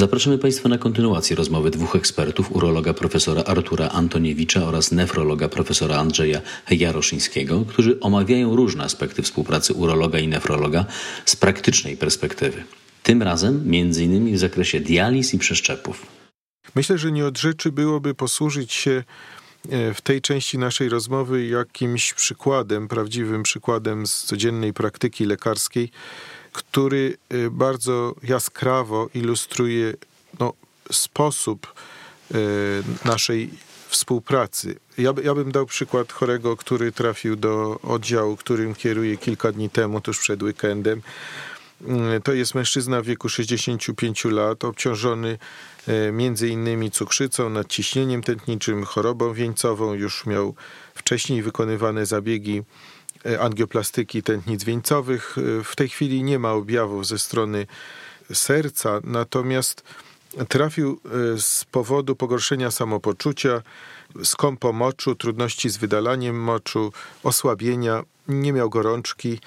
Zapraszamy Państwa na kontynuację rozmowy dwóch ekspertów, urologa profesora Artura Antoniewicza oraz nefrologa profesora Andrzeja Jaroszyńskiego, którzy omawiają różne aspekty współpracy urologa i nefrologa z praktycznej perspektywy. Tym razem innymi w zakresie dializ i przeszczepów. Myślę, że nie od rzeczy byłoby posłużyć się e, w tej części naszej rozmowy jakimś przykładem, prawdziwym przykładem z codziennej praktyki lekarskiej, który y, bardzo jaskrawo ilustruje no, sposób y, naszej współpracy. Ja, ja bym dał przykład chorego, który trafił do oddziału, którym kieruję kilka dni temu, tuż przed weekendem. Y, to jest mężczyzna w wieku 65 lat, obciążony między innymi cukrzycą, nadciśnieniem tętniczym, chorobą wieńcową, już miał wcześniej wykonywane zabiegi angioplastyki tętnic wieńcowych. E, w tej chwili nie ma objawów ze strony serca, natomiast trafił e, z powodu pogorszenia samopoczucia, skąpo moczu, trudności z wydalaniem moczu, osłabienia, nie miał gorączki.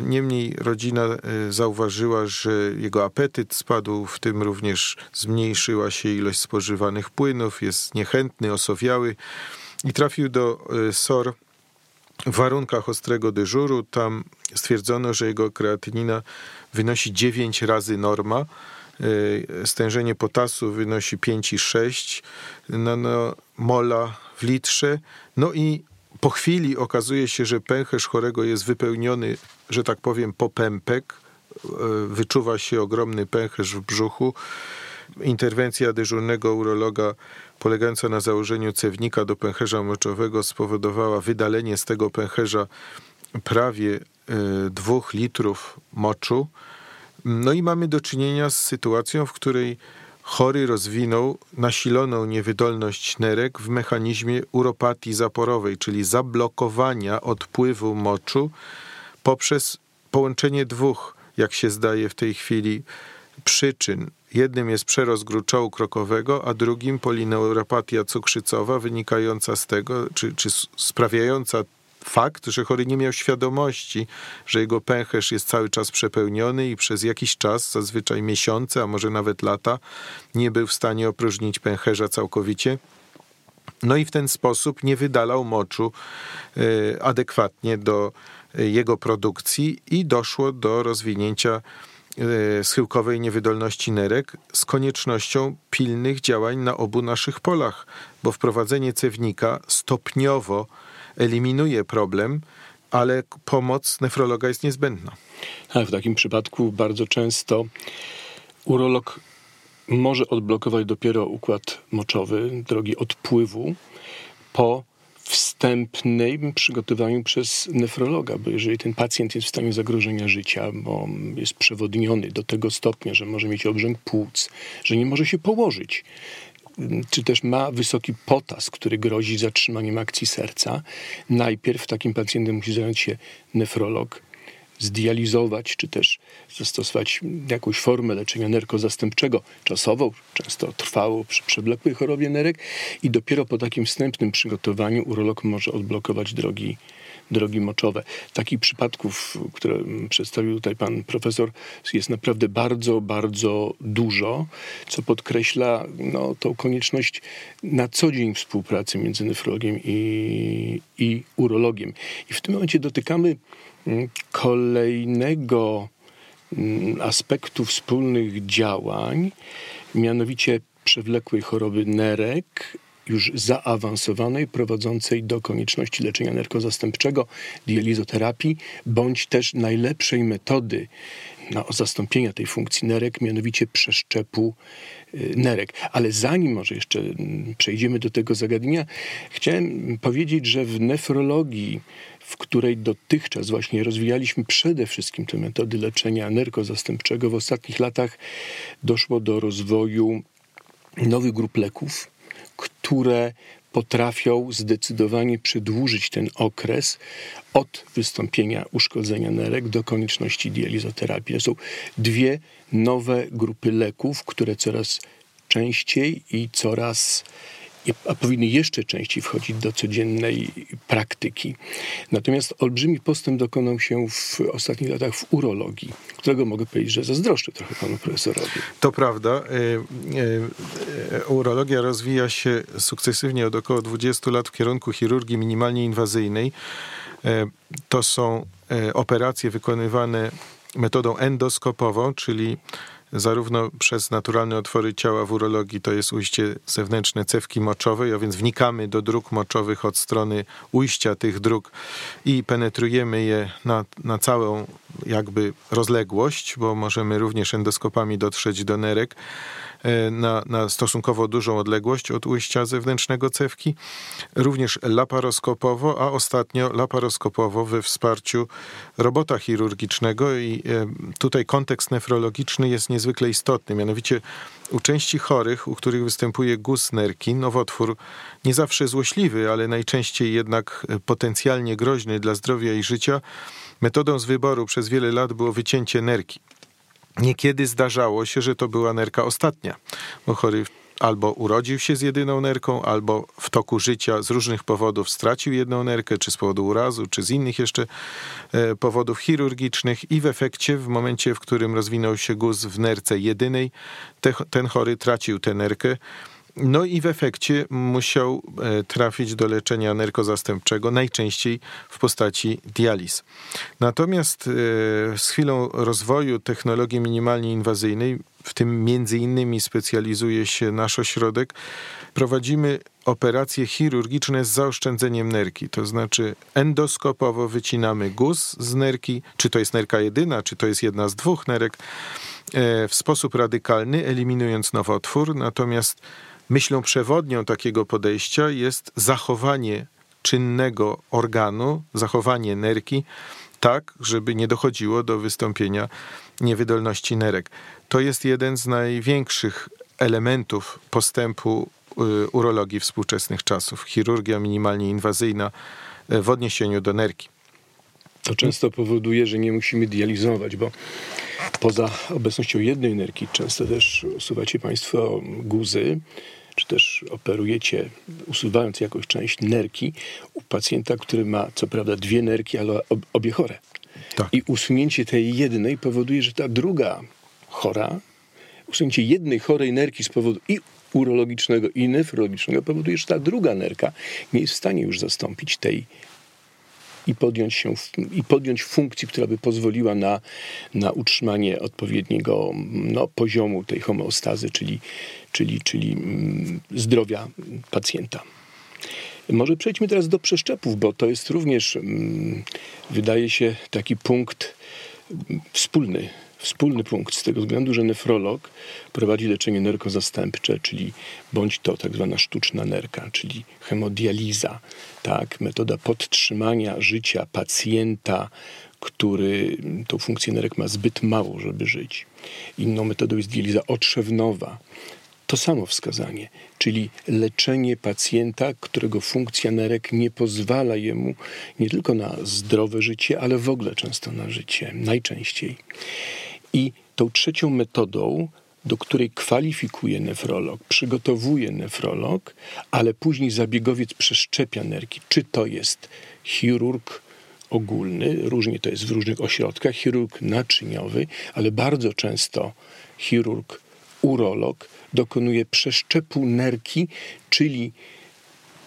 Niemniej rodzina zauważyła, że jego apetyt spadł, w tym również zmniejszyła się ilość spożywanych płynów, jest niechętny, osowiały i trafił do SOR w warunkach ostrego dyżuru. Tam stwierdzono, że jego kreatynina wynosi 9 razy norma. E, stężenie potasu wynosi 5,6 nanomola w litrze. No i po chwili okazuje się, że pęcherz chorego jest wypełniony, że tak powiem, po pępek. E, wyczuwa się ogromny pęcherz w brzuchu. Interwencja dyżurnego urologa polegająca na założeniu cewnika do pęcherza moczowego spowodowała wydalenie z tego pęcherza prawie e, dwóch litrów moczu. No i mamy do czynienia z sytuacją, w której chory rozwinął nasiloną niewydolność nerek w mechanizmie uropatii zaporowej, czyli zablokowania odpływu moczu poprzez połączenie dwóch, jak się zdaje w tej chwili, przyczyn. Jednym jest przerost gruczołu krokowego, a drugim polineuropatia cukrzycowa wynikająca z tego, czy, czy sprawiająca fakt, że chory nie miał świadomości, że jego pęcherz jest cały czas przepełniony i przez jakiś czas, zazwyczaj miesiące, a może nawet lata, nie był w stanie opróżnić pęcherza całkowicie. No i w ten sposób nie wydalał moczu e, adekwatnie do e, jego produkcji i doszło do rozwinięcia schyłkowej niewydolności nerek z koniecznością pilnych działań na obu naszych polach, bo wprowadzenie cewnika stopniowo eliminuje problem, ale pomoc nefrologa jest niezbędna. A w takim przypadku bardzo często urolog może odblokować dopiero układ moczowy, drogi odpływu, po wstępnym przygotowaniu przez nefrologa, bo jeżeli ten pacjent jest w stanie zagrożenia życia, bo jest przewodniony do tego stopnia, że może mieć obrzęk płuc, że nie może się położyć, czy też ma wysoki potas, który grozi zatrzymaniem akcji serca, najpierw takim pacjentem musi zająć się nefrolog, zdializować, czy też zastosować jakąś formę leczenia nerkozastępczego, czasową, często trwałą przy przewlekłej chorobie nerek i dopiero po takim wstępnym przygotowaniu urolog może odblokować drogi drogi moczowe. Takich przypadków, które przedstawił tutaj pan profesor, jest naprawdę bardzo, bardzo dużo, co podkreśla no, tą konieczność na co dzień współpracy między nefrologiem i, i urologiem. I w tym momencie dotykamy kolejnego mm, aspektu wspólnych działań, mianowicie przewlekłej choroby nerek, już zaawansowanej, prowadzącej do konieczności leczenia nerkozastępczego, dializoterapii, bądź też najlepszej metody na zastąpienia tej funkcji nerek, mianowicie przeszczepu y, nerek. Ale zanim może jeszcze mm, przejdziemy do tego zagadnienia, chciałem powiedzieć, że w nefrologii w której dotychczas właśnie rozwijaliśmy przede wszystkim te metody leczenia nerkozastępczego, w ostatnich latach doszło do rozwoju nowych grup leków, które potrafią zdecydowanie przedłużyć ten okres od wystąpienia uszkodzenia nerek do konieczności dializoterapii. To są dwie nowe grupy leków, które coraz częściej i coraz a powinny jeszcze częściej wchodzić do codziennej praktyki. Natomiast olbrzymi postęp dokonał się w ostatnich latach w urologii, którego mogę powiedzieć, że zazdroszczę trochę panu profesorowi. To prawda. E, e, urologia rozwija się sukcesywnie od około 20 lat w kierunku chirurgii minimalnie inwazyjnej. To są operacje wykonywane metodą endoskopową, czyli zarówno przez naturalne otwory ciała w urologii, to jest ujście zewnętrzne cewki moczowej, a więc wnikamy do dróg moczowych od strony ujścia tych dróg i penetrujemy je na, na całą jakby rozległość, bo możemy również endoskopami dotrzeć do nerek. E, na, na stosunkowo dużą odległość od ujścia zewnętrznego cewki, również laparoskopowo, a ostatnio laparoskopowo we wsparciu robota chirurgicznego i e, tutaj kontekst nefrologiczny jest niezwykle istotny, mianowicie u części chorych, u których występuje guz nerki, nowotwór nie zawsze złośliwy, ale najczęściej jednak potencjalnie groźny dla zdrowia i życia, metodą z wyboru przez wiele lat było wycięcie nerki. Niekiedy zdarzało się, że to była nerka ostatnia, bo chory albo urodził się z jedyną nerką, albo w toku życia z różnych powodów stracił jedną nerkę, czy z powodu urazu, czy z innych jeszcze e, powodów chirurgicznych, i w efekcie, w momencie, w którym rozwinął się guz w nerce jedynej, te, ten chory tracił tę nerkę no i w efekcie musiał e, trafić do leczenia nerkozastępczego, najczęściej w postaci dializ. Natomiast e, z chwilą rozwoju technologii minimalnie inwazyjnej, w tym między innymi specjalizuje się nasz ośrodek, prowadzimy operacje chirurgiczne z zaoszczędzeniem nerki, to znaczy endoskopowo wycinamy guz z nerki, czy to jest nerka jedyna, czy to jest jedna z dwóch nerek, e, w sposób radykalny, eliminując nowotwór, natomiast Myślą przewodnią takiego podejścia jest zachowanie czynnego organu, zachowanie nerki, tak, żeby nie dochodziło do wystąpienia niewydolności nerek. To jest jeden z największych elementów postępu y, urologii współczesnych czasów. Chirurgia minimalnie inwazyjna y, w odniesieniu do nerki. To często powoduje, że nie musimy dializować, bo poza obecnością jednej nerki często też usuwacie Państwo guzy, czy też operujecie, usuwając jakąś część nerki u pacjenta, który ma co prawda dwie nerki, ale obie chore. Tak. I usunięcie tej jednej powoduje, że ta druga chora, usunięcie jednej chorej nerki z powodu i urologicznego i nefrologicznego powoduje, że ta druga nerka nie jest w stanie już zastąpić tej i podjąć, się, i podjąć funkcji, która by pozwoliła na, na utrzymanie odpowiedniego no, poziomu tej homeostazy, czyli, czyli, czyli mm, zdrowia pacjenta. Może przejdźmy teraz do przeszczepów, bo to jest również, mm, wydaje się, taki punkt mm, wspólny wspólny punkt z tego względu, że nefrolog prowadzi leczenie nerkozastępcze, czyli bądź to tak zwana sztuczna nerka, czyli hemodializa, tak, metoda podtrzymania życia pacjenta, który tą funkcję nerek ma zbyt mało, żeby żyć. Inną metodą jest dializa otrzewnowa, to samo wskazanie, czyli leczenie pacjenta, którego funkcja nerek nie pozwala jemu nie tylko na zdrowe życie, ale w ogóle często na życie, najczęściej. I tą trzecią metodą, do której kwalifikuje nefrolog, przygotowuje nefrolog, ale później zabiegowiec przeszczepia nerki. Czy to jest chirurg ogólny, różnie to jest w różnych ośrodkach, chirurg naczyniowy, ale bardzo często chirurg urolog dokonuje przeszczepu nerki, czyli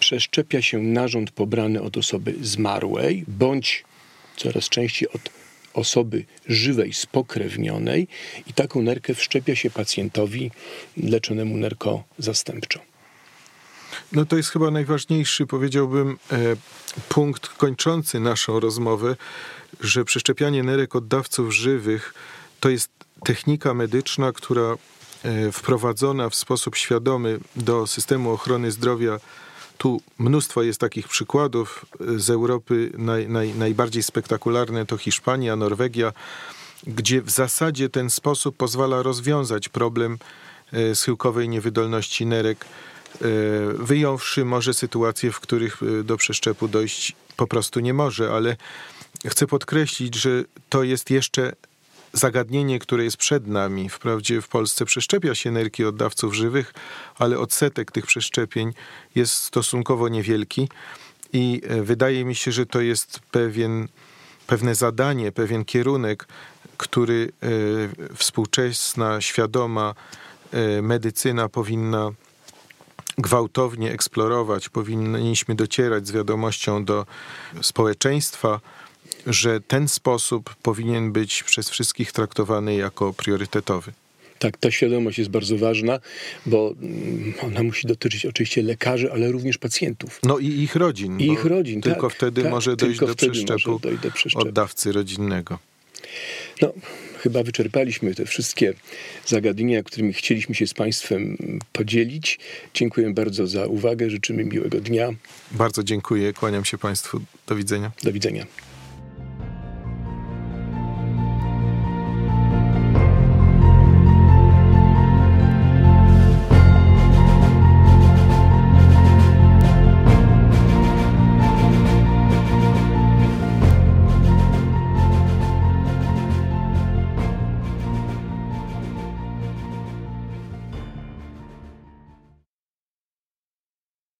przeszczepia się narząd pobrany od osoby zmarłej, bądź coraz częściej od osoby żywej, spokrewnionej i taką nerkę wszczepia się pacjentowi leczonemu nerko zastępczo. No to jest chyba najważniejszy, powiedziałbym, e, punkt kończący naszą rozmowę, że przeszczepianie nerek oddawców żywych to jest technika medyczna, która e, wprowadzona w sposób świadomy do systemu ochrony zdrowia tu mnóstwo jest takich przykładów z Europy. Naj, naj, najbardziej spektakularne to Hiszpania, Norwegia, gdzie w zasadzie ten sposób pozwala rozwiązać problem e, schyłkowej niewydolności nerek, e, wyjąwszy może sytuacje, w których e, do przeszczepu dojść po prostu nie może, ale chcę podkreślić, że to jest jeszcze zagadnienie, które jest przed nami. Wprawdzie w Polsce przeszczepia się nerki oddawców żywych, ale odsetek tych przeszczepień jest stosunkowo niewielki. I e, wydaje mi się, że to jest pewien, pewne zadanie, pewien kierunek, który e, współczesna, świadoma e, medycyna powinna gwałtownie eksplorować, powinniśmy docierać z wiadomością do społeczeństwa, że ten sposób powinien być przez wszystkich traktowany jako priorytetowy. Tak, ta świadomość jest bardzo ważna, bo mm, ona musi dotyczyć oczywiście lekarzy, ale również pacjentów. No i ich rodzin. I ich rodzin, Tylko tak, wtedy tak, może dojść tylko do wtedy przeszczepu, dojść do przeszczepu. od dawcy rodzinnego. No, chyba wyczerpaliśmy te wszystkie zagadnienia, którymi chcieliśmy się z Państwem podzielić. Dziękuję bardzo za uwagę, życzymy miłego dnia. Bardzo dziękuję, kłaniam się Państwu. Do widzenia. Do widzenia.